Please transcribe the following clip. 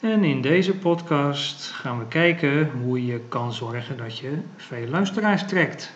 En in deze podcast gaan we kijken hoe je kan zorgen dat je veel luisteraars trekt.